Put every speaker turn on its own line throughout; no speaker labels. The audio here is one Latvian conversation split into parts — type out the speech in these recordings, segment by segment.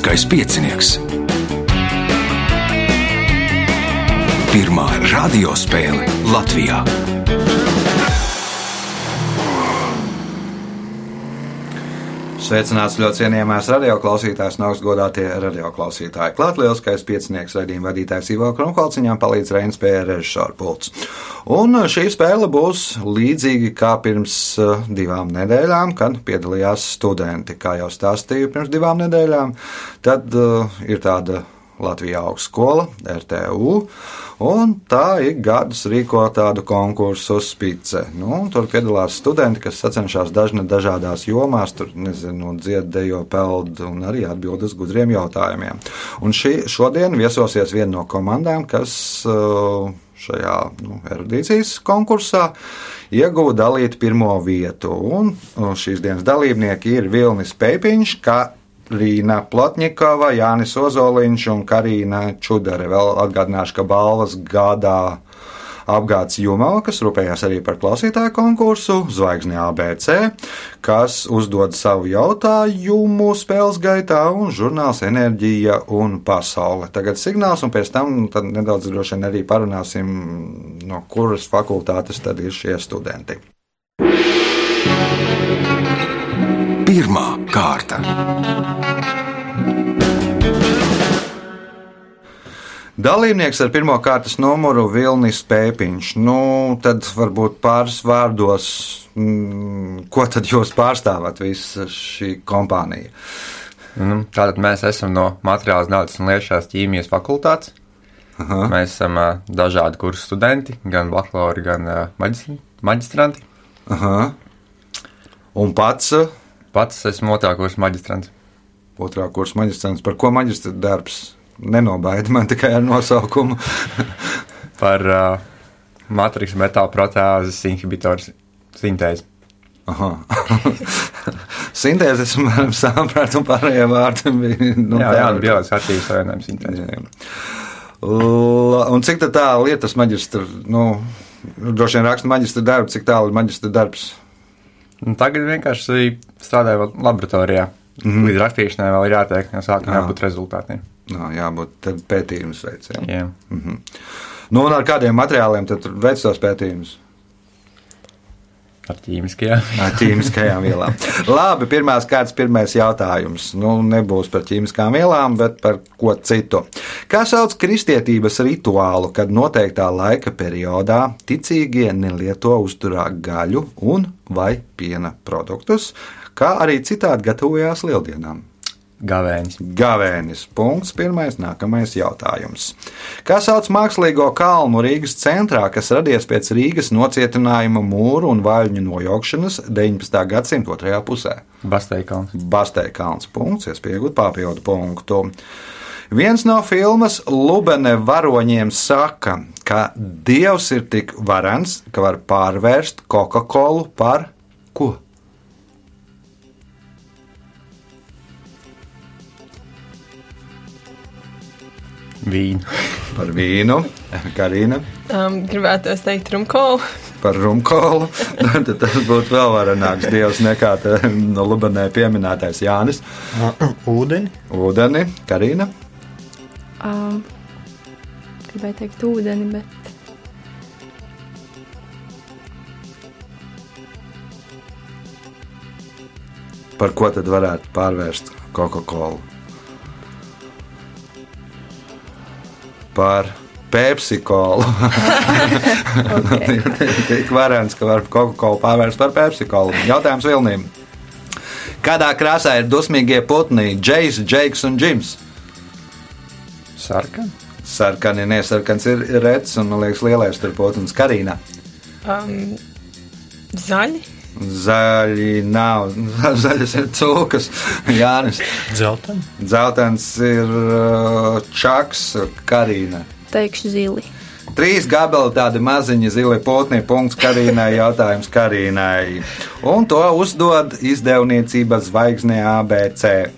Lieliskais piecinieks. Pirmā radiospēle Latvijā.
Sveicināts ļoti cienījamās radioklausītājas un augstgadātie radioklausītāji. Klāt lielskais piecinieks raidījuma vadītājs Ivo Kronkalciņām palīdz Reinas pie režisora pults. Un šī spēle būs līdzīga kā pirms uh, divām nedēļām, kad piedalījās studenti. Kā jau stāstīju pirms divām nedēļām, tad uh, ir tāda Latvijā augstskola, RTU, un tā ik gadus rīko tādu konkursu spice. Nu, tur piedalās studenti, kas sacenšas dažna dažādās jomās, tur, nezinu, dzied, dejo, peld un arī atbild uz gudriem jautājumiem. Un šī, šodien viesosies viena no komandām, kas uh, šajā nu, erudīcijas konkursā ieguva dalīt pirmo vietu. Un šīs dienas dalībnieki ir Vilnis Pēpiņš, Rīna Plotņikova, Jānis Ozoliņš un Karina Čudare. Vēl atgādināšu, ka balvas gādā apgādes Jumala, kas rūpējās arī par klausītāju konkursu, Zvaigzne ABC, kas uzdod savu jautājumu spēles gaitā, un žurnāls Enerģija un pasaule. Tagad signāls, un pēc tam nedaudz droši vien arī parunāsim, no kuras fakultātes tad ir šie studenti.
Pirmā kārta.
Dalībnieks ar pirmā kārtas numuru Vilnis Pēpiņš. Nu, tad varbūt pāris vārdos, mm, ko tad jūs pārstāvat visa šī kompānija?
Nu, tātad mēs esam no materiālās zinātnes un liešās ķīmijas fakultātes. Aha. Mēs esam uh, dažādi kursu studenti, gan bakalauri, gan uh, maģistri, maģistranti.
Aha. Un pats?
Pats esmu otrā kursa maģistrants.
Otrā kursa maģistrants. Par ko maģistra darbs? Nenobaida man tikai ar nosaukumu.
Par uh, matriks metāla proteāzes inhibitoru sintēzi.
Sintēzes, piemēram, sāpēt un pārējie vārdi bija.
Nu, jā, jā, bioloģiski attīstības savienojuma sintēze.
Un cik tā lietas maģistra, nu, droši vien raksta maģistra darbu, cik tālu ir maģistra darbs?
Nu, tagad vienkārši strādāju laboratorijā. Mm -hmm. Līdz rakstīšanai vēl ir jātiek, jau sākumā jābūt rezultātiem.
Jā, jābūt pētījumus veicējiem.
Jā.
Mm -hmm. Nu, un ar kādiem materiāliem tad veic tos pētījumus?
Ar ķīmiskajām.
Ar ķīmiskajām vielām. Labi, pirmās kārtas, pirmais jautājums. Nu, nebūs par ķīmiskām vielām, bet par ko citu. Kā sauc kristietības rituālu, kad noteiktā laika periodā ticīgie nelieto uzturā gaļu un vai piena produktus, kā arī citādi gatavojās lieldienām?
Gavēnis.
Gavēnis. Punkts. Pirmais, nākamais jautājums. Kā sauc mākslīgo kalnu Rīgas centrā, kas radies pēc Rīgas nocietinājuma mūru un vaļņu nojaukšanas 19. gadsimta otrajā pusē?
Basteikalns.
Basteikalns. Punkts. Iespējot papildu punktu. Viens no filmas Lubene varoņiem saka, ka Dievs ir tik varens, ka var pārvērst Coca-Colu par ko?
Vīnu.
Par vīnu, Karina.
Um, gribētu teikt, rumkolu.
Par rumkolu. Tad tas būtu vēl varenāks dievs nekā no Lubanē pieminētais Jānis.
Ūdeni.
Ūdeni, Karina.
Um, gribēju teikt, ūdeni, bet.
Par ko tad varētu pārvērst Coca-Cola? Par Pepsi-kolu. Tik varants, ka var Coca-Cola pārvērst par Pepsi-Kolu. Jautājums Vilnīm. Kādā krāsā ir dusmīgie putni Džejs, Džeiks un Džims?
Sarkani.
Sarkani, nesarkans ir redzams un, man liekas, lielais tur putns Karīna.
Um, zaļi.
Zaļi nav. Zaļas ir cūkas. Jānis.
Zeltens.
Zeltens ir uh, čaks, Karīna.
Teikšu zili.
Trīs gabali, tādi maziņi zili putni, punkts Karīnai, jautājums Karīnai. Un to uzdod izdevniecība zvaigznē ABC.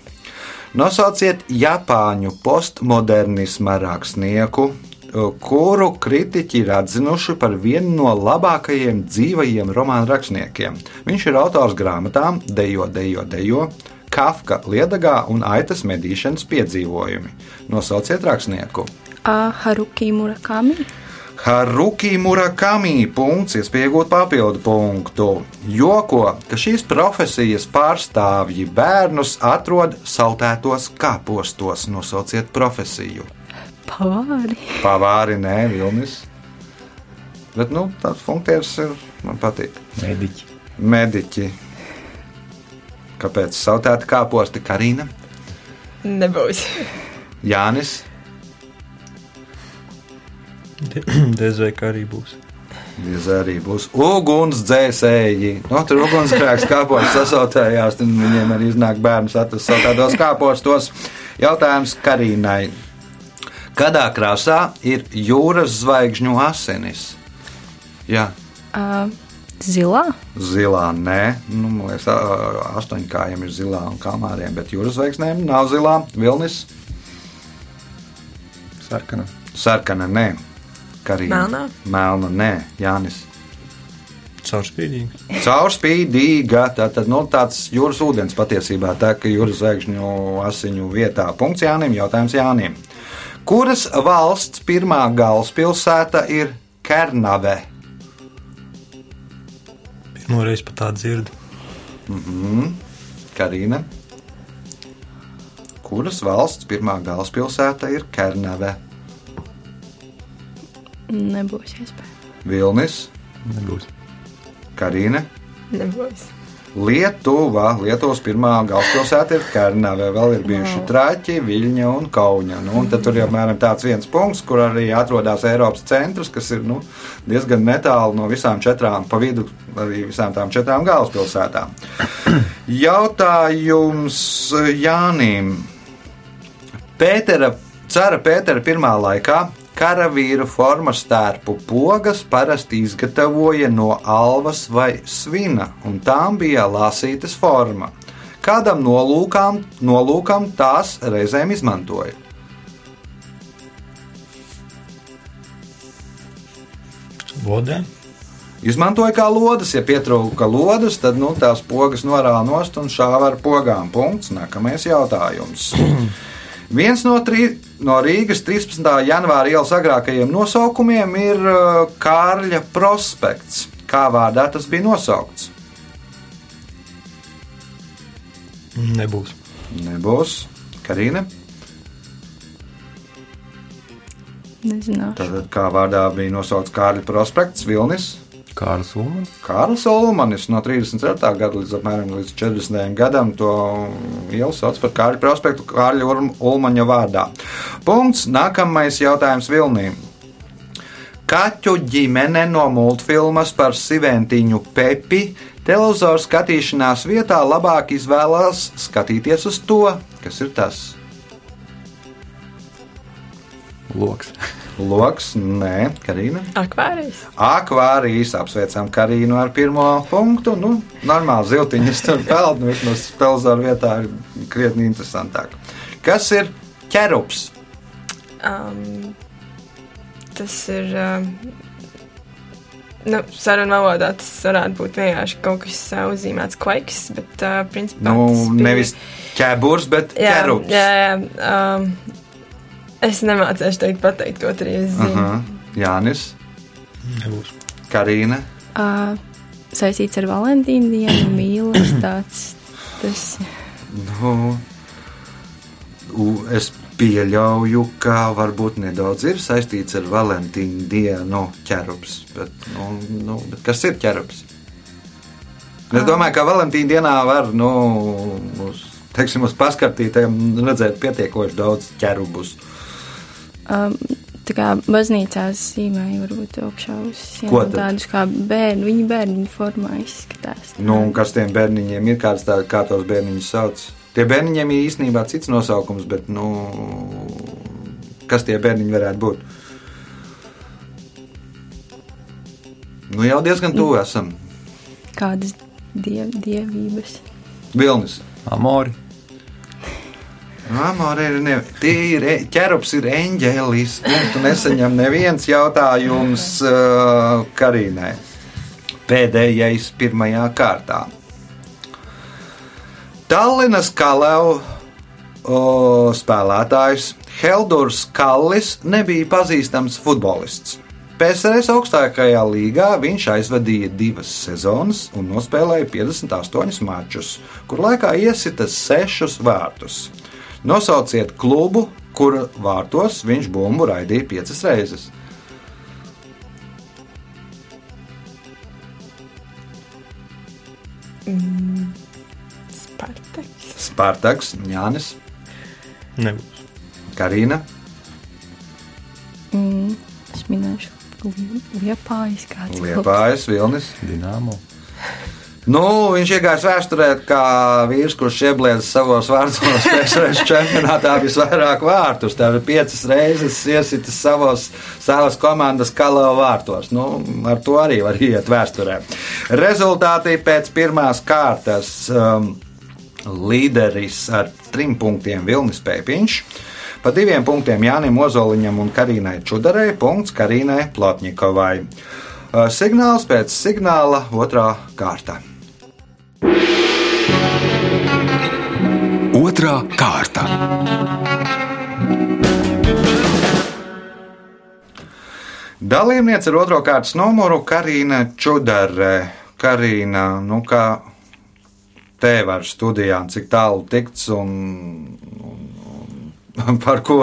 Nosauciet Japāņu postmodernisma rakstnieku, kuru kritiķi ir atzinuši par vienu no labākajiem dzīvajiem romānu rakstniekiem. Viņš ir autors grāmatām Dejo, Dejo, Dejo, Kafka liedagā un aitas medīšanas piedzīvojumi. Nosauciet rakstnieku.
A. Haruki Murakami.
Haruki Murakami punkts, iespēja iegūt papildu punktu. Joko, ka šīs profesijas pārstāvji bērnus atrod saltētos kāpostos. Nosauciet profesiju.
Pavāri.
Pavāri, nē, Vilnis. Bet, nu, tāds funkcijas ir, man patīk.
Mediķi.
Mediķi. Kāpēc saltēta kāposti Karina?
Nebūs.
Jānis.
Dezvei, ka arī būs.
Diez arī būs ugunsdzēsēji. No, tur ugunsgrēks kāpos sasautējās, un viņiem arī iznāk bērns atrast tādos kāpostos. Jautājums Karīnai. Kādā krāsā ir jūras zvaigžņu asinis? Jā,
A. Zilā.
zilā nē, nu, man liekas, astoņkājiem ir zilā un kamāriem, bet jūras zvaigznēm nav zilā. Vilnis,
Sarkana.
sarkana nē, Karīna.
Melnā?
Melna nē, Jānis.
Caurspīdīgi.
Caurspīdīga, tā tad nu, tāds jūras ūdens patiesībā tā, ka jūras zvaigžņu asiņu vietā. Punkts Jānim, jautājums Jānim. Kuras valsts pirmā galvaspilsēta ir Kernave?
Pirmo reizi pat tā dzirdu.
Karina. Kuras valsts pirmā galvaspilsēta ir Kernave?
Nebūs iespēja.
Vilnis,
Nebūs.
Karina.
Nebūs.
Lietuva, Lietuvas pirmā galvaspilsēta ir Kernave, vēl ir bijuši Traķi, Viļņa un Kauņa. Nu, un tad tur ir apmēram tāds viens punkts, kur arī atrodas Eiropas centrs, kas ir nu, diezgan netālu no visām četrām, pa vidu arī visām tām četrām galvaspilsētām. Jautājums Jānim. Pētera, cara Pētera pirmā laikā karavīru formas tērpu pogas parasti izgatavoja no alvas vai svina, un tām bija lasītas forma. Kādam nolūkam, nolūkam tās reizēm izmantoja?
Vodē.
Izmantoja kā lodes, ja pietrūka lodes, tad nu, tās pogas norāda nost un šāva ar pogām. Punkts. Nākamais jautājums. Viens no, trī, no Rīgas 13. janvāra ielas agrākajiem nosaukumiem ir uh, Kārļa prospekts. Kā vārdā tas bija nosaukts?
Nebūs.
Nebūs. Karina.
Nezināšu.
Tātad kā vārdā bija nosaukts Kārļa prospekts, Vilnis.
Kārlis Ulmans.
Kārlis Olmanis no 34. gada līdz apmēram līdz 40. gadam to ielu sauc par Kārļa prospektu Kārļa Ulmaņa vārdā. Punkts. Nākamais jautājums Vilnīm. Kaķu ģimene no multfilmas par Siventiņu Pepi televizoru skatīšanās vietā labāk izvēlās skatīties uz to, kas ir tas.
Loks.
Loks, nē, Karina.
Akvārijas.
Akvārijas apsveicam Karīnu ar pirmo punktu. Nu, normāli ziltiņas tur peld, nu vismaz televizoru vietā ir krietni interesantāk. Kas ir ķerups?
Um, tas ir. Um, nu, sarunu valodā tas varētu būt vienkārši kaut kas uh, uzzīmēts kvaiks, bet uh, principā.
Nu,
bija-
nevis ķēburs, bet
Jā,
ķerups.
jā, jā. Um, es nemācīšu teikt, pateikt, ko tur ir zina.
Aha. Jānis,
Nebūs.
Karina.
A. Saistīts ar Valentīnu dienu, mīlestības tāds. Tas
Nu, u- es pieļauju, ka varbūt nedaudz ir saistīts ar Valentīnu dienu ķerups. Bet, nu, nu, bet kas ir ķerups? Es domāju, ka Valentīna dienā var nu, uz, teiksim, uz paskartītēm redzēt pietiekoši daudz ķerubus.
Um, tā kā baznīcās zīmēja varbūt augšā uz
Ko
sienām
tad?
tādus kā bērnu, viņi bērnu formā izskatās.
Nu, un kas tiem bērniņiem ir, kāds tā, kā tos bērniņus sauc? Tie bērniņiem ir īstenībā cits nosaukums, bet nu, kas tie bērniņi varētu būt? Nu, jau diezgan tuvu esam.
Kādas diev, dievības.
Vilnis.
Amori.
Amore ir ne, tie ir e- ķerups, ir eņģēlis. Tu nesaņem neviens jautājums uh, Karīnai. Pēdējais pirmajā kārtā. Tallinas Kalēvu spēlētājs Heldors Kallis nebija pazīstams futbolists. PSRS augstākajā līgā viņš aizvadīja divas sezonas un nospēlēja 58 mačus, kur laikā iesita sešus vārtus. Nosauciet klubu, kura vārtos viņš bumbu raidīja piecas reizes.
Spartaks.
Spartaks, Jānis,
Nebūs.
Karina,
Mm, es minēšu, liepājas kāds.
Liepājas, Vilnis.
Dināmo.
Nu, viņš iegāja vēsturē kā vīrs, kurš iebliedz savos vārdos PSRS čempionātā visvairāk vārtus. Tā ir piecas reizes iesitis savos, savas komandas kalo vārtos. Nu, ar to arī var iet vēsturē. Rezultāti pēc pirmās kārtas. Um, līderis ar trim punktiem Vilnis Pēpiņš. Pa diviem punktiem Jānim Ozoliņam un Karīnai Čudarei, punkts Karīnai Plotņikovai. Uh, Signāls pēc signāla otrā kārta.
Otra kārta.
Dalībniece ar otro kārtas numuru Karina Čudare. Karina, nu kā tev ar studijām, cik tālu tikts un, un, un par ko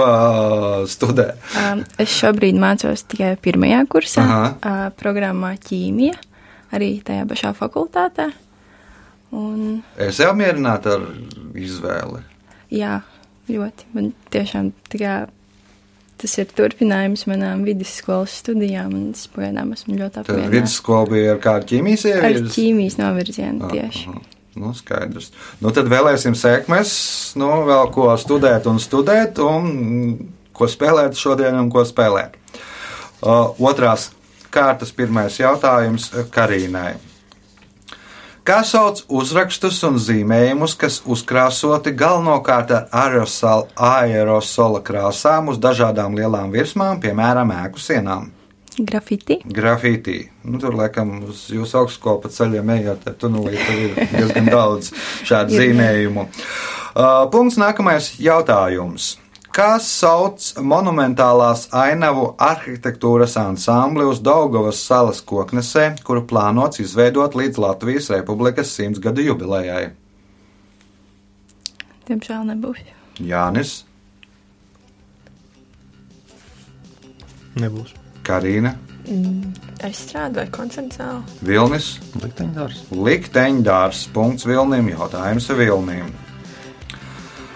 studē?
Um, es šobrīd mācos tikai pirmajā kursā,
Aha.
uh, programmā ķīmija, arī tajā pašā fakultātē. Un,
Es jau apmierināta ar izvēli.
Jā, ļoti. Man tiešām kā, tas ir turpinājums manām vidusskolas studijām, un es pagaidām esmu ļoti
Tad
apmierināta.
vidusskola bija ar kādu ķīmijas
Ar
ieviezi?
ķīmijas novirzienu tieši.
Aha, Nu, skaidrs. Nu, tad vēlēsim sekmes, nu, vēl ko studēt un studēt, un ko spēlēt šodien un ko spēlēt. Uh, otrās kārtas pirmais jautājums Karīnai. Kā sauc uzrakstus un zīmējumus, kas uzkrāsoti galvenokārt ar aerosol, aerosola krāsām uz dažādām lielām virsmām, piemēram, ēku sienām?
Grafiti.
Grafitī. Nu, tur, laikam, uz jūsu augstskolu pa ceļiem ejot, tad tunelī tur ir diezgan daudz šādu zīmējumu. Uh, punkts nākamais jautājums. Kā sauc monumentālās ainavu arhitektūras ansambli uz Daugavas salas koknesē, kuru plānots izveidot līdz Latvijas Republikas simtsgadu jubilejai?
Diemžēl nebūs.
Jānis,
Nebūs.
Karina,
Es strādāju koncerta zālē.
Vilnis,
Likteņdārs.
Likteņdārs. Punkts Vilnim. Jautājums Vilnim.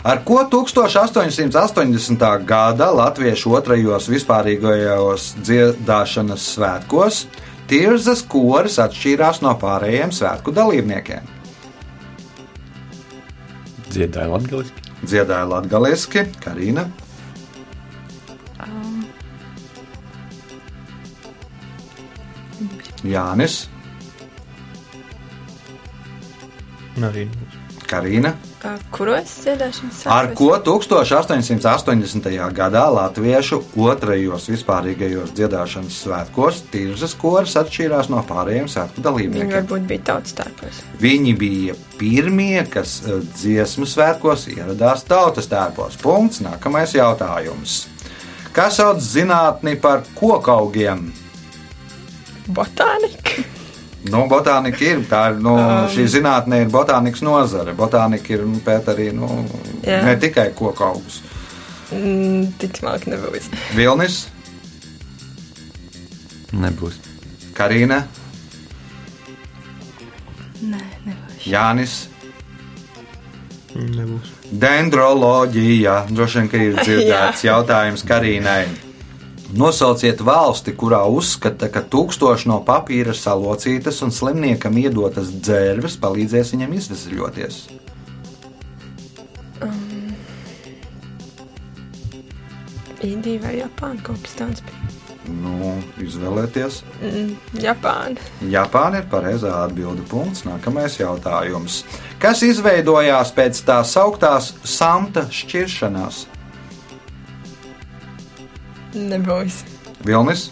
Ar ko 1880. gada latviešu otrajos vispārīgajos dziedāšanas svētkos Tirzas koris atšķīrās no pārējiem svētku dalībniekiem?
Dziedāja latgaliski.
Dziedāja latgaliski, Karina,
Um,
Jānis,
Arī nebūs.
Karina.
Kuros dziedāšanas
Ar
svētkos?
ko 1880. gadā latviešu otrajos vispārīgajos dziedāšanas svētkos Tirzas koris atšķīrās no pārējiem svētku
Viņi
dalībniekiem?
varbūt bija tautas tērpos.
Viņi bija pirmie, kas eh, dziesmu svētkos ieradās tautas tērpos. Punkts. Nākamais jautājums. Kas sauc zinātni par kokaugiem?
Botānika.
Nu, botānika ir tā, ir, nu,
Um.
šī zinātnē ir botānikas nozare. Botānika ir nu, pēt arī nu,
Jā.
ne tikai kokaugus.
Mm, Tik smalki nebūs.
Vilnis,
Nebūs.
Karina,
nē, nebūs.
Jānis.
Nebūs.
Dendroloģija. Droši vien, ka ir dzirdēts jautājums Karīnai. Nosauciet valsti, kurā uzskata, ka tūkstoši no papīra salocītas un slimniekam iedotas dzērves palīdzēs viņam izvesaļoties.
Indija vai Japāna kaut kas tāds bija.
Nu, izvēlēties.
Mm, Japāna.
Japāna ir pareizā atbilde. Punkts. Nākamais jautājums. Kas izveidojās pēc tā sauktās samta šķiršanās?
Nebūs.
Vilnis,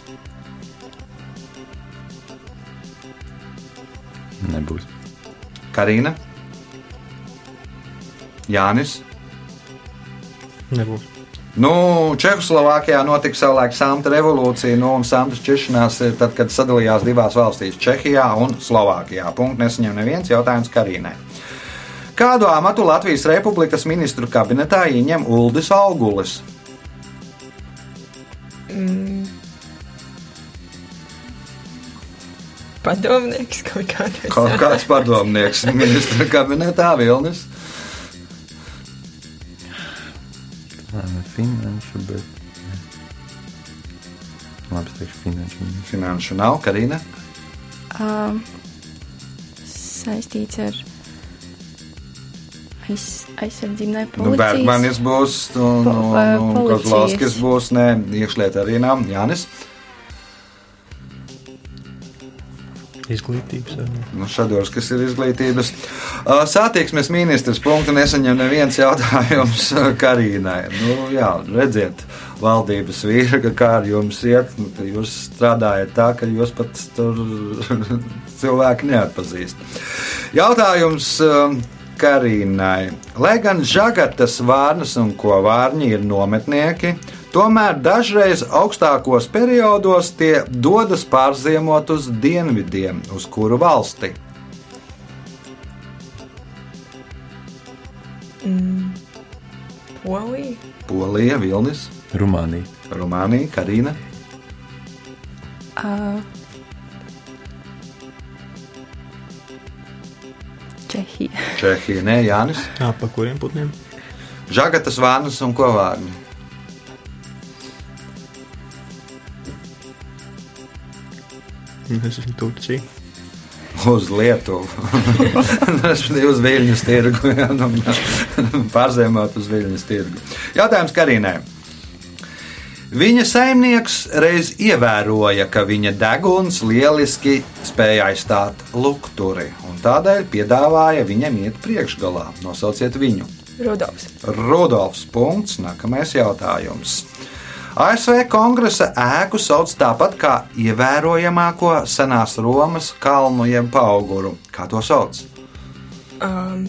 Nebūs.
Karina, Jānis.
Nebūs.
Nu, Čehoslovākijā notika savulaik samta revolūcija, nu, un samta šķiršanās ir tad, kad sadalījās divās valstīs - Čehijā un Slovākijā. Punkts nesaņem neviens jautājums Karīnai. Kādu amatu Latvijas Republikas ministru kabinetā ieņem Uldis Augulis?
Padomnieks kaut kādā
Kaut kāds padomnieks ministra kabinetā Vilnis.
Finanšu, bet. Labi, es teikšu finanšu.
Finanšu nav, Karina.
Um, saistīts ar aiz, aizsardzību,
Nu. Bergmanis būs, un, un, un
policijas?
Kozlovskis būs, nē, iekšliet arī nav, Jānis.
Izglītības.
Nu, Šadors, kas ir izglītības. Uh, Sātīksmes ministrs punktu nesaņem neviens jautājums uh, Karīnai. Nu, jā, redziet, valdības vīra, kā ar jums iet, nu, jūs strādājat tā, ka jūs pat tur cilvēki neatpazīst. Jautājums um, Karīnai. Lai gan žagatas vārnas un ko vārņi ir nometnieki, tomēr dažreiz augstākos periodos tie dodas pārziemot uz dienvidiem, uz kuru valsti.
Polija.
Polija, Vilnis,
Rumānija.
Rumānija, Karina.
Uh, Čehija.
Čehija, nē, Jānis.
Jā, pa kuriem putniem?
Žagatas vārnas un ko vārni.
Es esmu Turcija.
Uz Lietuvu. Uz Viļņas tirgu. nu, Pārzēmot uz Viļņas tirgu. Jautājums Karīnai. Viņa saimnieks reiz ievēroja, ka viņa deguns lieliski spēja aizstāt lukturi, un tādēļ piedāvāja viņam iet priekšgalā. Nosauciet viņu.
Rudolfs.
Rudolfs. Punkts. Nākamais jautājums. ASV kongresa ēku sauc tāpat kā ievērojamāko senās Romas kalnu jeb auguru. Kā to sauc?
Um,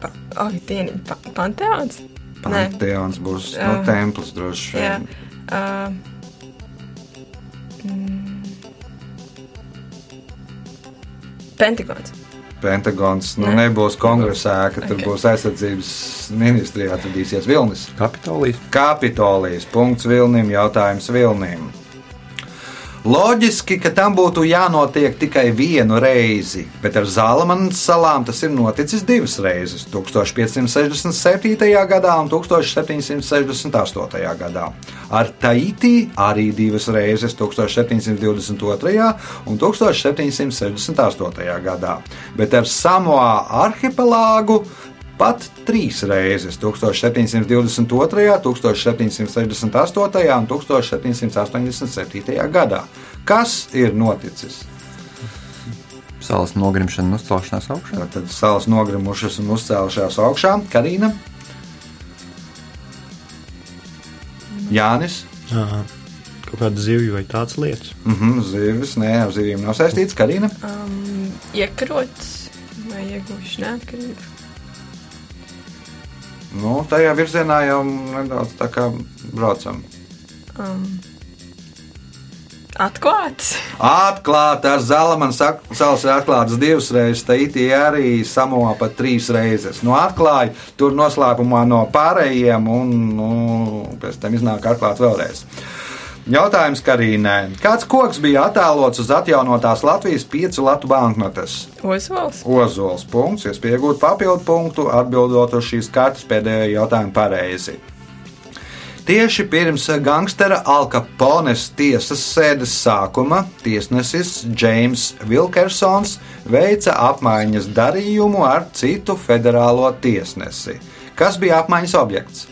pa, oh, dieni, pa, Panteons? Nē.
Panteons būs
Jā.
no templis droši
Jā.
vien.
Uh, mm, Pentagons.
Pentagons nu,
Nē.
nebūs kongresa ēka, tur
Ok.
būs aizsardzības ministrijā, atradīsies Vilnis.
Kapitolijas.
Kapitolijas punkts Vilnim, jautājums Vilnim. Loģiski, ka tam būtu jānotiek tikai vienu reizi, bet ar Zālamanas salām tas ir noticis divas reizes - 1567. gadā un 1768. gadā. Ar Taiti arī divas reizes - 1722. un 1768. gadā, bet ar Samoā arhipelāgu pat trīs reizes - 1722., 1768. un 1787. gadā. Kas ir noticis?
Salas nogrimšana un uzcelšanās augšā.
Tad salas nogrimušas un uzcēlušās augšā. Karina, Jānis,
Ā, Kaut kāda zivju vai tādas lietas.
mm -hmm, zivis, nē, ar zivīm nav saistīts. Karina,
Um, iekarots vai iegūši neatkarību.
Nu, tajā virzienā jau nedaudz tā kā braucam.
Um, atklāts.
Atklāta ar Zalamanas salas ir atklātas divas reizes, Taitī arī samoā pat trīs reizes. Nu, atklāja tur noslēpumā no pārējiem, un nu, pēc tam iznāk atklāt vēlreiz. Jautājums Karīnai. Kāds koks bija attēlots uz atjaunotās Latvijas piecu latu banknotes?
Ozols.
Ozols punkts, iespēja iegūt papildu punktu, atbildot uz šīs kartes pēdējo jautājumu pareizi. Tieši pirms gangstera Alkapones tiesas sēdes sākuma tiesnesis Džeims Vilkersons veica apmaiņas darījumu ar citu federālo tiesnesi. Kas bija apmaiņas objekts?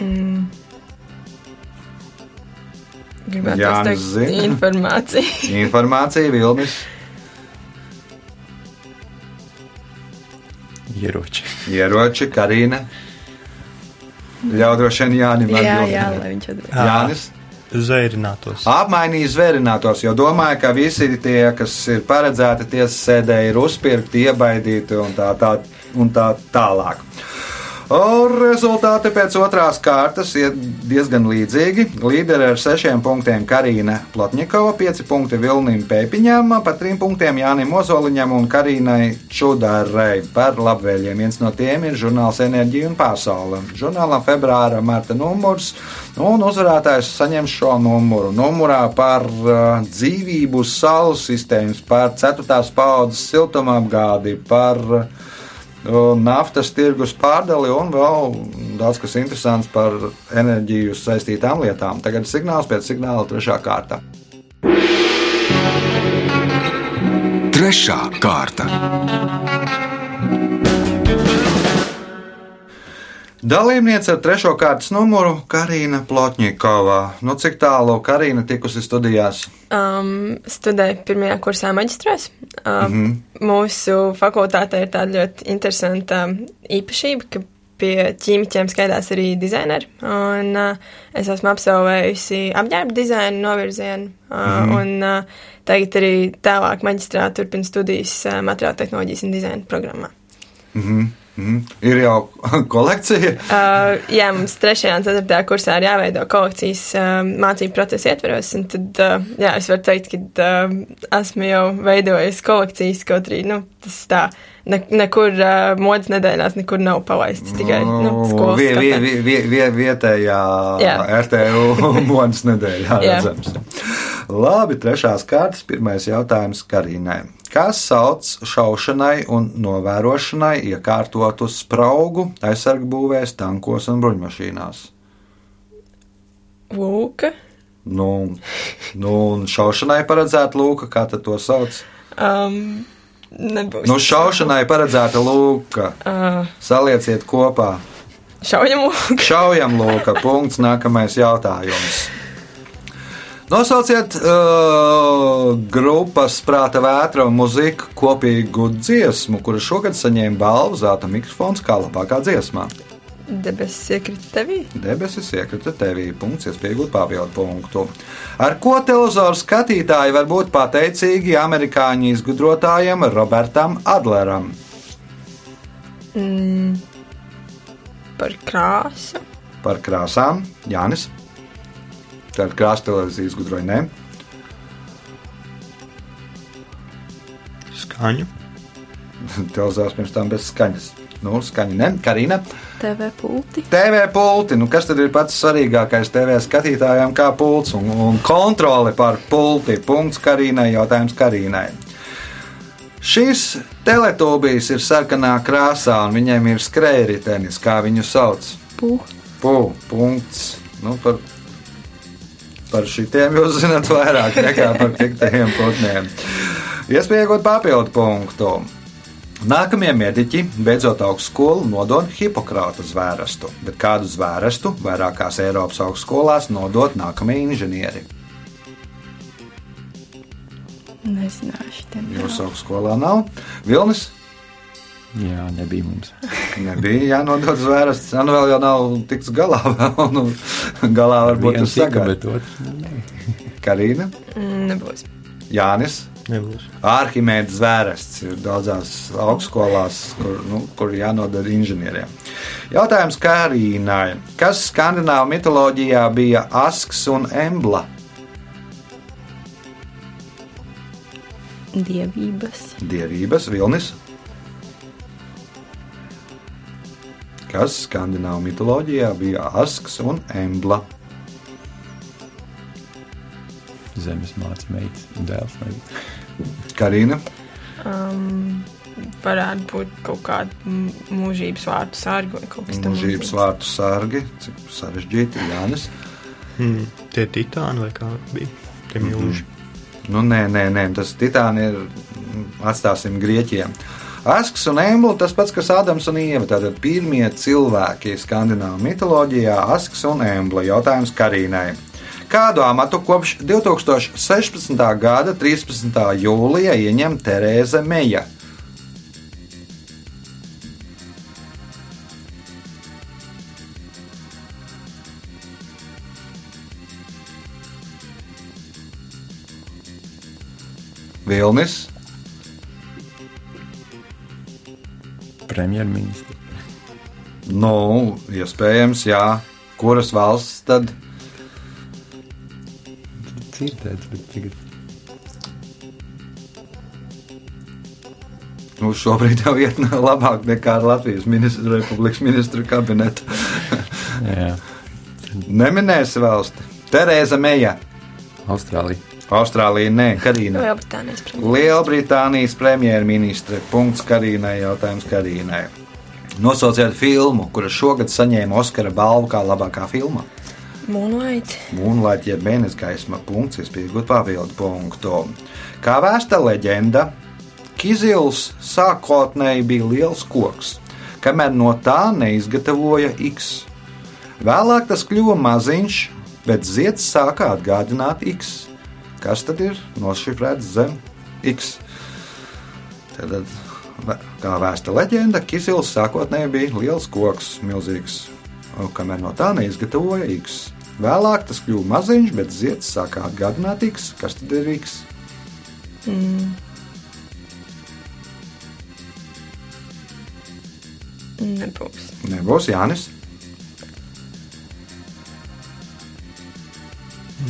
Mm. Gribētu
Jānis
teikt
zina.
informāciju.
Informācija Vilnis.
Ieroči.
Ieroči, Karina. Ļauj droši vien Jānim
Jā,
atbildēt.
jā, lai viņš atbild.
Jā.
Jānis.
Zērinātos.
Apmainīja zvērinātos, jo domāju, ka visi tie, kas ir paredzēti tiesas sēdē, ir uzpirkti, iebaidīti un tā, tā, un tā tālāk. Un rezultāti pēc otrās kārtas ir diezgan līdzīgi. Līderi ar sešiem punktiem Karina Plotņikova, pieci punkti Vilnim Pēpiņam, pa trim punktiem Jānim Ozoliņam un Karīnai Čudarei par labvēliem. Viens no tiem ir žurnāls Enerģija un pasaule. Žurnālam februāra marta numurs, un uzvarētājs saņem šo numuru. Numurā par uh, dzīvību saules sistēmas, par ceturtās paudzes siltumapgādi, par uh, naftas tirgus pārdali un vēl daudz kas interesants par enerģiju saistītām lietām. Tagad signāls pēc signāla trešā kārta.
Trešā kārta.
Dalībniece ar trešo kārtas numuru Karina Plotņikova. Nu, cik tālu Karina tikusi studijās?
Um, studēju pirmajā kursā maģistrās. Um, mm -hmm. Mūsu fakultātē ir tāda ļoti interesanta īpašība, ka pie ķīmiķiem skaitās arī dizaineri. Un, uh, es esmu absolvējusi apģērba dizaina novirzienu. Uh, mm -hmm. Un uh, tagad arī tālāk maģistrā turpinu studijas uh, materiāla tehnoloģijas un dizaina programmā.
Mm -hmm. Mm, ir jau kolekcija.
Uh, jā, mums 3. un 4. kursā ir jāveido kolekcijas uh, mācību procesa ietveros. Tad, uh, jā, es varu teikt, ka uh, esmu jau veidojis kolekcijas, kaut arī nu, tas tā. Ne, nekur uh, modes nedēļās, nekur nav palaists. Tikai nu, skolas
vie, vie, vie, vie, vie, vietējā jā. RTU modes nedēļā redzams. Labi, trešās kārtas, pirmais jautājums Karīnai kas sauc šaušanai un novērošanai iekārtotu spraugu aizsargbūvēs, tankos un bruņmašīnās.
Lūka.
Nu, nu, un šaušanai paredzēta lūka, kā to sauc?
Um, nebūs.
Nu, šaušanai paredzēta lūka.
Uh,
Salieciet kopā.
šaujam lūka.
Šaujam lūka. Punkts. Nākamais jautājums. Nosauciet uh, grupas Prāta vētra un mūzika kopīgu dziesmu, kura šogad saņēma balvu Zelta mikrofons kā labākā dziesmā.
Debesis iekrita tevī.
Debesis iekrita tevī. Punkts, iespējot papildu punktu. Ar ko televizoru skatītāji var būt pateicīgi amerikāņu izgudrotājam Robertam Adleram?
Mm, par krāsu.
Par krāsām Jānis. Tāda krāsa televīzijas gudroja ne.
Skaņu.
Televizors pirms tam bez skaņas. Nu, skaņa ne. Karina.
TV pulti.
TV pulti. Nu, kas tad ir pats svarīgākais TV skatītājiem kā pults un, un kontrole pār pulti? Punkts Karīnai, jautājums Karīnai. Šis teletūbijs ir sarkanā krāsā, un viņiem ir skrējritenis, kā viņu sauc.
Puh.
Puh, punkts. Nu, par, par šitiem jūs zināt vairāk nekā par piektajiem putniem. Iespējot papildu punktu. Nākamie mediķi, beidzot augstskolu, nodod Hipokrāta zvērestu, bet kādu zvērestu vairākās Eiropas augstskolās nodot nākamie inženieri.
Nezināšu,
Jūsu augstskolā nav. Vilnis
Jā, nebija mums.
nebija jānodod zvērests. Nu, vēl jau nav tiks galā. Vēl, nu, galā varbūt tas
nebija.
Karina,
Mm, nebūs.
Jānis.
Nebūs.
Arhimēdas zvērests ir daudzās augstskolās, kur, nu, kur jānodod inženieriem. Jautājums Karīnai. Kas skandināvu mitoloģijā bija asks un embla?
dievības.
Dievības vilnis. Kas skandināvu mitoloģijā bija asks un embla?
Zemes mācīja meitas un dēls.
Karina.
Um, varētu būt kaut kāda mūžības vārtu sārga vai kaut kas tāds.
Mūžības vārtu sargi, cik sarežģīti Jānis.
Hmm. Tie titāni vai kā bija? Tie milži.
Nu, nē, nē, nē, tas titāni ir. mm, Atstāsim grieķiem. Asks un Embla tas pats, kas Ādams un Ieva. Tātad pirmie cilvēki skandināvu mitoloģijā - Asks un Embla. Jautājums Karīnai. Kādu amatu kopš 2016. gada 13. jūlijā ieņem Terēza Meija? Vilnis,
Premjerministrs.
nu, iespējams, jā. Kuras valsts tad?
Dzirdēts, bet tagad.
Nu, šobrīd jau iet labāk nekā Latvijas ministra, Republikas ministra kabineta.
Jā.
Neminēsi valsti. Terēza Meija,
Austrālija.
Austrālija, nē, Karina.
Lielbritānijas premjerministrs.
Lielbritānijas premjerministre. Punkts Karīnai, jautājums Karīnai. Nosauciet filmu, kura šogad saņēma Oskara balvu kā labākā filma.
Moonlight.
Moonlight, jeb mēnesis gaisma, punkts, iespējot papildu punktu. Kā vēsta leģenda, Kizils sākotnēji bija liels koks, kamēr no tā neizgatavoja X. Vēlāk tas kļuva maziņš, bet zieds sāka atgādināt X. Kas tad ir nošifrēts zem X? Tad, kā vēsta leģenda, Kizils sākotnēji bija liels koks, milzīgs, un kamēr no tā neizgatavoja X. Vēlāk tas kļuva maziņš, bet zieds sāka atgādināt X. Kas tad ir X?
Nebūs.
Nebūs Jānis.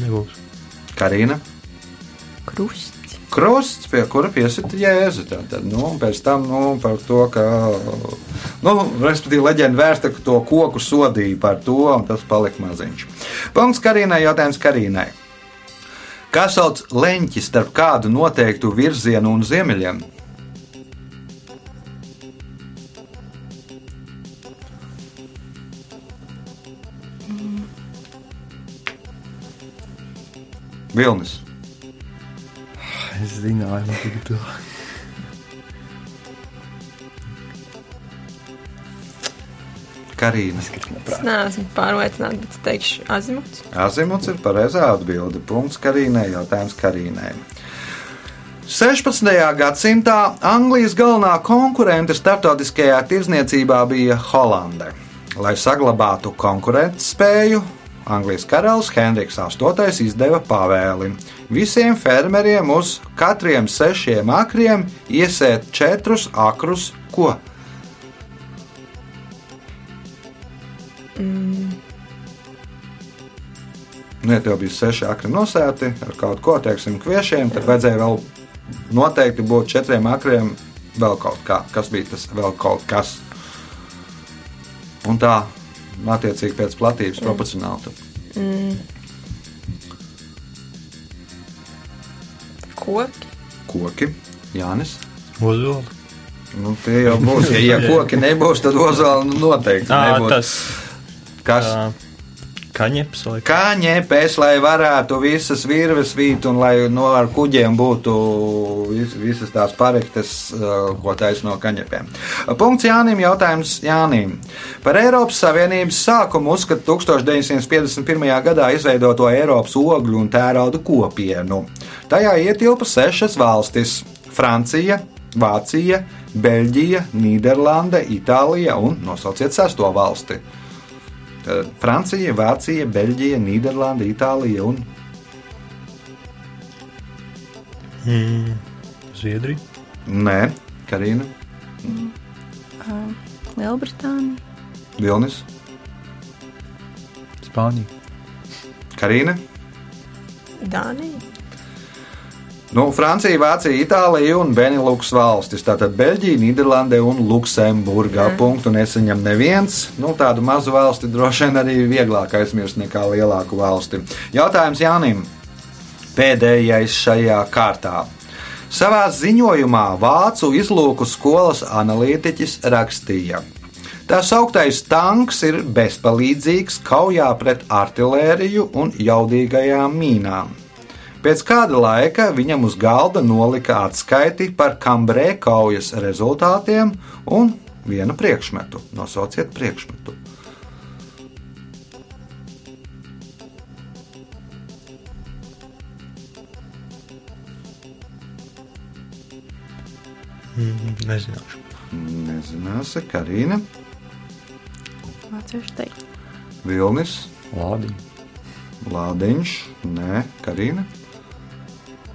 Nebūs.
Karina.
Krusts.
Krusts, pie kura piesita jēzu. Tātad, nu, un pēc tam nu, par to, ka, nu, respektīvi, leģenda vērsta, to koku sodīja par to, un tas palika maziņš. Punkts Karīnai, jautājums Karīnai. Kā sauc leņķi starp kādu noteiktu virzienu un ziemeļiem? Vilnis.
Es zināju, man tagad to.
Karīna.
Es neesmu pārliecināts, bet es teikšu azimuts.
Azimuts ir pareizā atbilde. Punkts Karīnai, jautājums Karīnai. 16. gadsimtā Anglijas galvenā konkurente starptautiskajā tirzniecībā bija Holande. Lai saglabātu konkurētspēju, Anglijas karalis Henriks VIII izdeva pavēli visiem fermeriem uz katriem sešiem akriem iesēt četrus akrus ko? Nu, ja tev bija seši akri nosēti ar kaut ko, teiksim, kviešiem, tad vajadzēja vēl noteikti būt četriem akriem vēl kaut kā. Kas bija tas vēl kaut kas? Un tā, attiecīgi pēc platības proporcionāli. tad
Koki.
Koki, Jānis.
Ozola.
Nu, tie jau būs. Ja, ja koki nebūs, tad ozola nu, noteikti
Tā,
nebūs.
tas
Kas?
tā, kaņeps vai
Kā ņepēs, lai varētu visas virves vīt un lai no ar kuģiem būtu vis, visas tās parektes, uh, ko taisa no kaņepēm. Punkts Jānim, jautājums Jānim. Par Eiropas Savienības sākumu uzskata 1951. gadā izveidoto Eiropas ogļu un tērauda kopienu. Tajā ietilpa sešas valstis - Francija, Vācija, Beļģija, Nīderlande, Itālija un nosauciet sesto valsti. Tad Francija, Vācija, Beļģija, Nīderlanda, Itālija un
mm, Zviedrija.
Nē, Karina,
Lielbritānija.
Vilnis,
Spānija.
Karina.
Dānija.
Nu, Francija, Vācija, Itālija un Benelux valstis. Tātad Beļģija, Nīderlande un Luksemburgā. Mm. Punktu nesaņem neviens. Nu, tādu mazu valsti droši vien arī vieglāk aizmirst nekā lielāku valsti. Jautājums Jānim. Pēdējais šajā kārtā. Savā ziņojumā Vācu izlūku skolas analītiķis rakstīja, Tā sauktais tanks ir bezpalīdzīgs kaujā pret artēriju un jaudīgajām mīnām. Pēc kāda laika viņam uz galda nolika atskaiti par kambrē kaujas rezultātiem un vienu priekšmetu. Nosauciet priekšmetu.
Mm, nezināšu.
Nezināsi, Karina,
Vāciešu teikt.
Vilnis,
Lādiņa.
Lādiņš, Nē, Karina,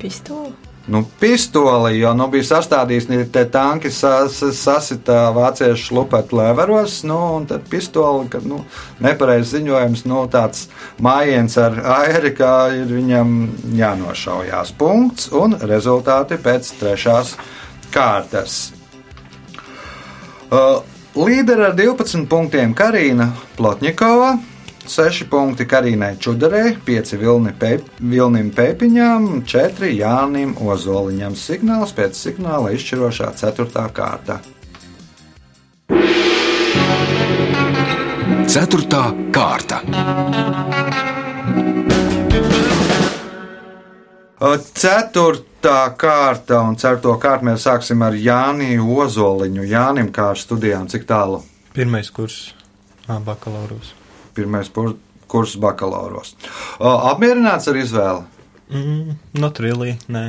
Pistola.
Nu, pistoli, jo nu, bija sastādījis tie tanki, sas, sasita vāciešu lupētu leveros, nu, un tad pistoli, kad nu, nepareizs ziņojums, nu, tāds mājiens ar aeri, kā ir viņam jānošaujās. Punkts un rezultāti pēc trešās kārtas. Uh, Līderi ar 12 punktiem Karina Plotņikova. 6 punkti Karīnai Čudarei, 5 vilni pēp, Vilnim Pēpiņām, 4 Jānim Ozoliņam. Signāls pēc signāla izšķirošā 4. kārta.
4. kārta.
Ceturtā kārta un ceturto kārtu mēs sāksim ar Jāniju Ozoliņu. Jānim kā ar studijām, cik tālu?
Pirmais kurs, bakalauros.
Pirmais kurs bakalauros. Apmierināts ar izvēli?
Mm, not really, nē.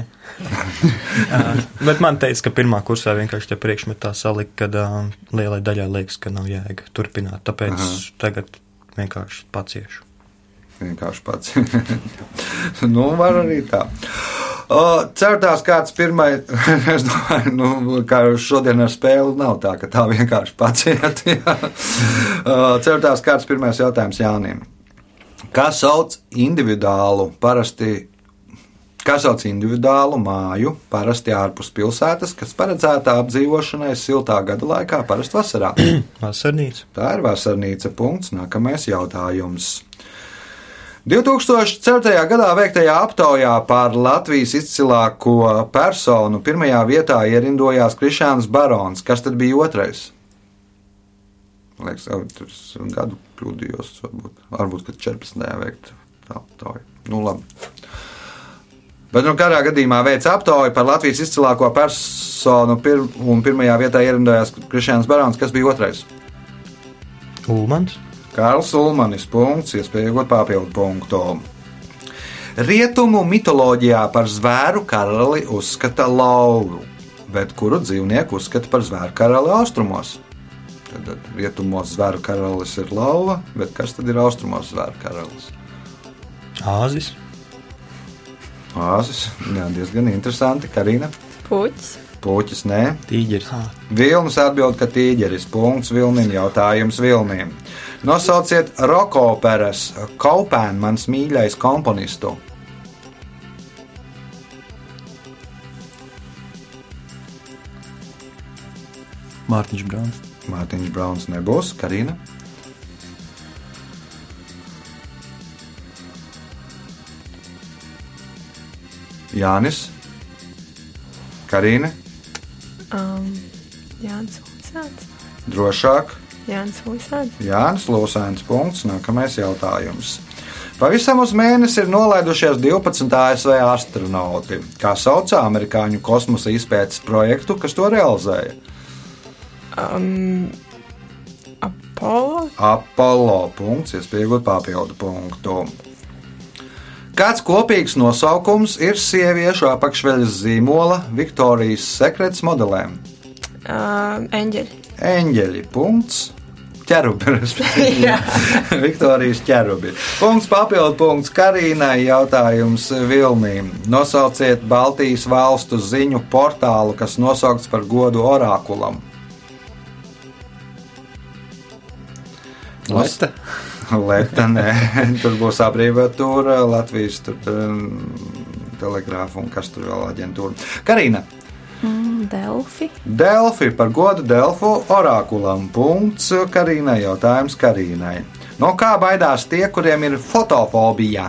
uh, bet man teica, ka pirmā kursā vienkārši tie priekšmetā salika, kad uh, lielai daļai liekas, ka nav jēga turpināt. Tāpēc Aha. tagad vienkārši paciešu
vienkārši pats. nu, var arī tā. Certās kāds pirmais, es domāju, nu, kā šodien ar spēli nav tā, ka tā vienkārši paciet. Certās kāds pirmais jautājums Jānim. Kas sauc individuālu, parasti, kas sauc individuālu māju, parasti ārpus pilsētas, kas paredzēta apdzīvošanai siltā gada laikā, parasti vasarā?
Vasarnīca.
Tā ir vasarnīca punkts. Nākamais jautājums. 2004. gadā veiktajā aptaujā par Latvijas izcilāko personu pirmajā vietā ierindojās Krišāns Barons. Kas tad bija otrais? Man liekas, jau tur gadu kļūdījos. Varbūt, varbūt kad 14. veikta aptauja. Nu, labi. Bet, nu, kādā gadījumā veica aptauju par Latvijas izcilāko personu, pir un pirmajā vietā ierindojās Krišāns Barons. Kas bija otrais?
Ulmans.
Kārls Ulmanis. Punkts, iespēja iegūt papildu punktu. Rietumu mitoloģijā par zvēru karali uzskata lauvu, bet kuru dzīvnieku uzskata par zvēru karali austrumos? Tad rietumos zvēru karalis ir lauva, bet kas tad ir austrumos zvēru karalis?
Āzis.
Āzis, jā, diezgan interesanti. Karina.
Puķis.
Puķis, nē.
Tīģeris.
Vilnis atbild, ka tīģeris. Punkts Vilnim, jautājums Vilnim. Nosauciet roka operas Kaupēnu, mans mīļais komponistu.
Mārtiņš Brauns.
Mārtiņš Brauns nebūs, Karina. Jānis, Karina.
Um, Jānis Usāns.
Drošāk.
Jānis Lūsēns.
Jānis Lūsēns. Punkts. Nākamais jautājums. Pavisam uz mēnesi ir nolaidušies 12 ASV astronauti, kā saucā amerikāņu kosmosa izpētes projektu, kas to realizēja.
Um, Apollo.
Apollo. Punkts, iespējot papildu punktu. Kāds kopīgs nosaukums ir sieviešu apakšveļas zīmola Viktorijas sekrets modelēm?
Uh, eņģeļi.
Eņģeļi. Punkts ķerubi. Viktorijas ķerubi. Punkts papildu punkts Karīnai. Jautājums Vilnīm. Nosauciet Baltijas valstu ziņu portālu, kas nosaukts par godu orākulam.
Leta.
Leta, nē, tur būs abrīvētūra, Latvijas tur, telegrāfa un kas tur vēl aģentūra. Karina.
Mm, Delfi.
Delfi par godu Delfu orākulam. Punkts Karīnai. Jautājums Karīnai. No kā baidās tie, kuriem ir fotofobija?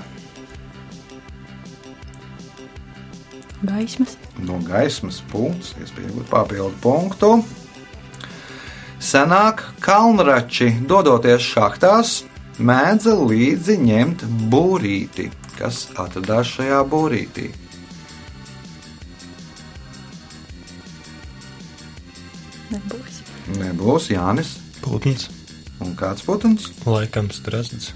Gaismas.
No gaismas punkts, iespējams, papildu punktu. Senāk kalnrači, dodoties šachtās, mēdza līdzi ņemt būrīti, kas atradās šajā būrītī.
Nebūs.
Nebūs Jānis.
Putns.
Un kāds putns?
Laikam strāzds.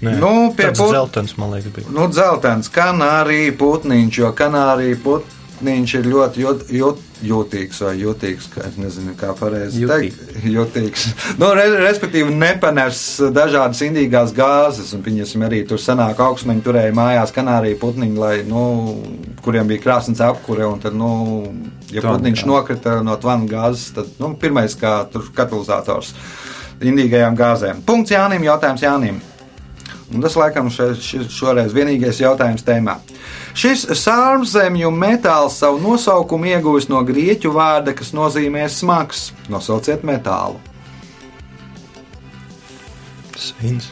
Nē,
Nu, pie put-
dzeltens, man liekas, bija.
Nu, dzeltens, kanārija putniņš, jo kanārija put, putniņš ir ļoti jūt, jūt, jūtīgs vai jutīgs, kā es nezinu, kā pareizi
Jutīgi.
teikt. Jutīgs. Nu, re, respektīvi, nepanes dažādas indīgās gāzes, un viņas arī tur senāk augstmeņi turēja mājās kanāriju putniņu, lai, nu, kuriem bija krāsnes apkure, un tad, nu, ja
Tvanu
putniņš
gāzi.
nokrita no tvanu gāzes, tad, nu, pirmais kā tur katalizators indīgajām gāzēm. Punkts Jānim, jautājums Jānim. Un tas, laikam, še, šis, šoreiz vienīgais jautājums tēmā. Šis sārmzemju metāls savu nosaukumu ieguvis no grieķu vārda, kas nozīmē smags. Nosauciet metālu.
Svins.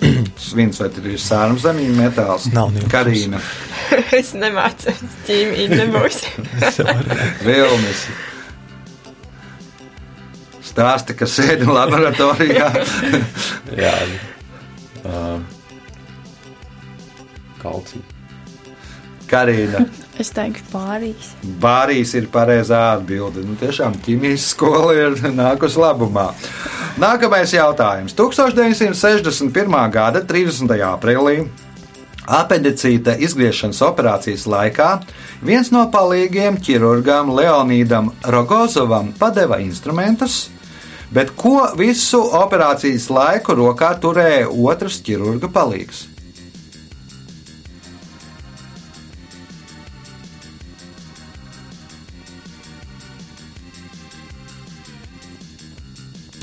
Svins vai tas ir sārmzemju metāls?
Nav ne jautājums.
Karīna,
es nemācos ķīmiju, nebūs.
Vilnis. Stāsti, ka sēdi laboratorijā.
Jā, uh, kalcija.
Karīna.
Es teikšu, pārīs.
Bārīs ir pareizā atbilde. Nu, tiešām ķīmijas skola ir nākusi labumā. Nākamais jautājums. 1961. gada 30. aprīlī apendicīta izgriešanas operācijas laikā viens no palīgiem ķirurgam Leonīdam Rogozovam padeva instrumentus, bet ko visu operācijas laiku rokā turēja otrs ķirurga palīgs?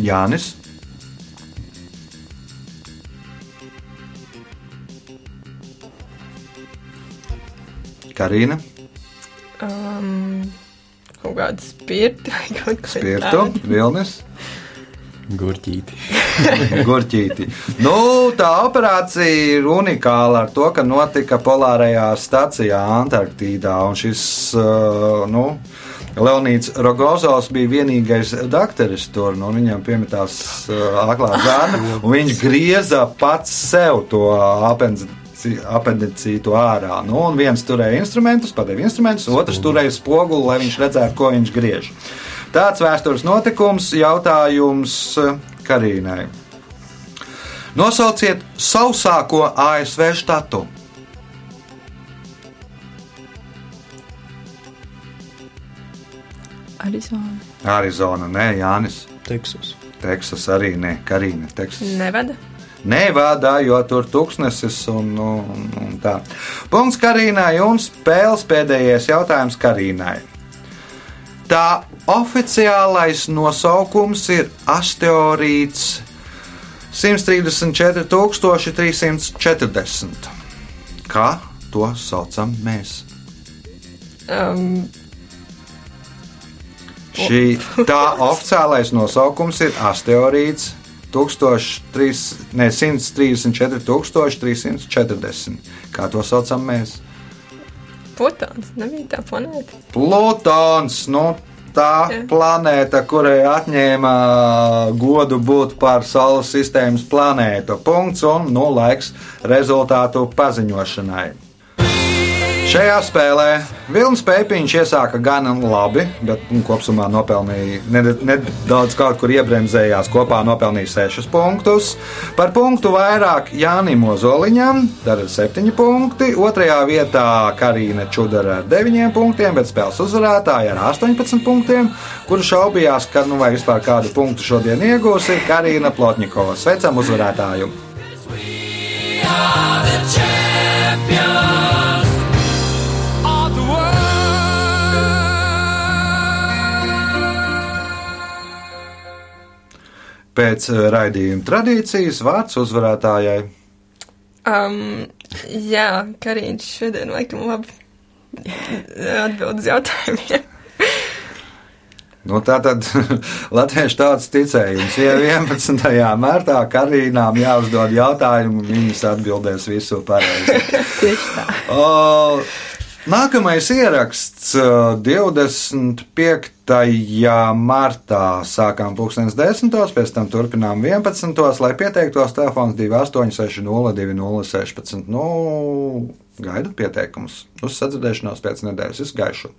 Jānis. Karina,
Um, kaut kādu spirtu vai kaut ko
Spirtu, Vilnis,
Gurķīti.
Gurķīti. Nu, tā operācija ir unikāla ar to, ka notika polārajā stacijā Antarktīdā. Un šis, uh, nu, Leonīds Rogozovs bija vienīgais dakteris tur, nu, viņam piemetās uh, aklā zāle, un viņš grieza pats sev to apendzi- apendicītu ārā. Nu, un viens turēja instrumentus, padeva instrumentus, otrs turēja spoguli, lai viņš redzētu, ko viņš griež. Tāds vēstures notikums, jautājums eh, Karīnai. Nosauciet sausāko ASV štatu.
Arizona.
Arizona, nē, Jānis.
Teksas.
Teksas arī nē, Karīna. Teksas.
Nevada.
Nevada, jo tur tuksnesis un, un, un tā. Punkts Karīnai un spēles pēdējais jautājums Karīnai. Tā oficiālais nosaukums ir asteroīds 134,340. Kā to saucam mēs?
Um,
Šī tā oficiālais nosaukums ir asteroīds 1300 ne, 134,340. Kā to saucam mēs?
Plutons nebija tā planēta.
Plutons, nu, tā
Jā.
planēta, kurai atņēma godu būt par Saules sistēmas planētu. Punkts un nu, laiks rezultātu paziņošanai. Šajā spēlē Vilnis Pēpiņš iesāka gan labi, bet nu, kopumā nopelnīja ned- nedaudz kaut kur iebremzējās. Kopā nopelnīja 6 punktus. Par punktu vairāk Jānim Ozoliņam, dara 7 punkti. Otrajā vietā Karina Čudara ar 9 punktiem, bet spēles uzvarētāja ar 18 punktiem, kuru šaubījās, ka nu vai vispār kādu punktu šodien iegūs, ir Karina Plotņikova. Sveicam uzvarētāju! Pēc eh, raidījuma tradīcijas vārds uzvarētājai.
Um, jā, Karīns šodien laikam labi atbild uz jautājumiem.
Nu, tā tad latviešu tautas ticējums. Ja 11. martā Karīnām jāuzdod jautājumu, viņas atbildēs visu pareizi.
Tieši tā.
O, Nākamais ieraksts uh, 25. martā sākām 2010. pēc tam turpinām 11. lai pieteiktos telefons 2860 2016. Nu, gaidu pieteikumus. Uz sadzirdēšanos pēc nedēļas. Es gaišu.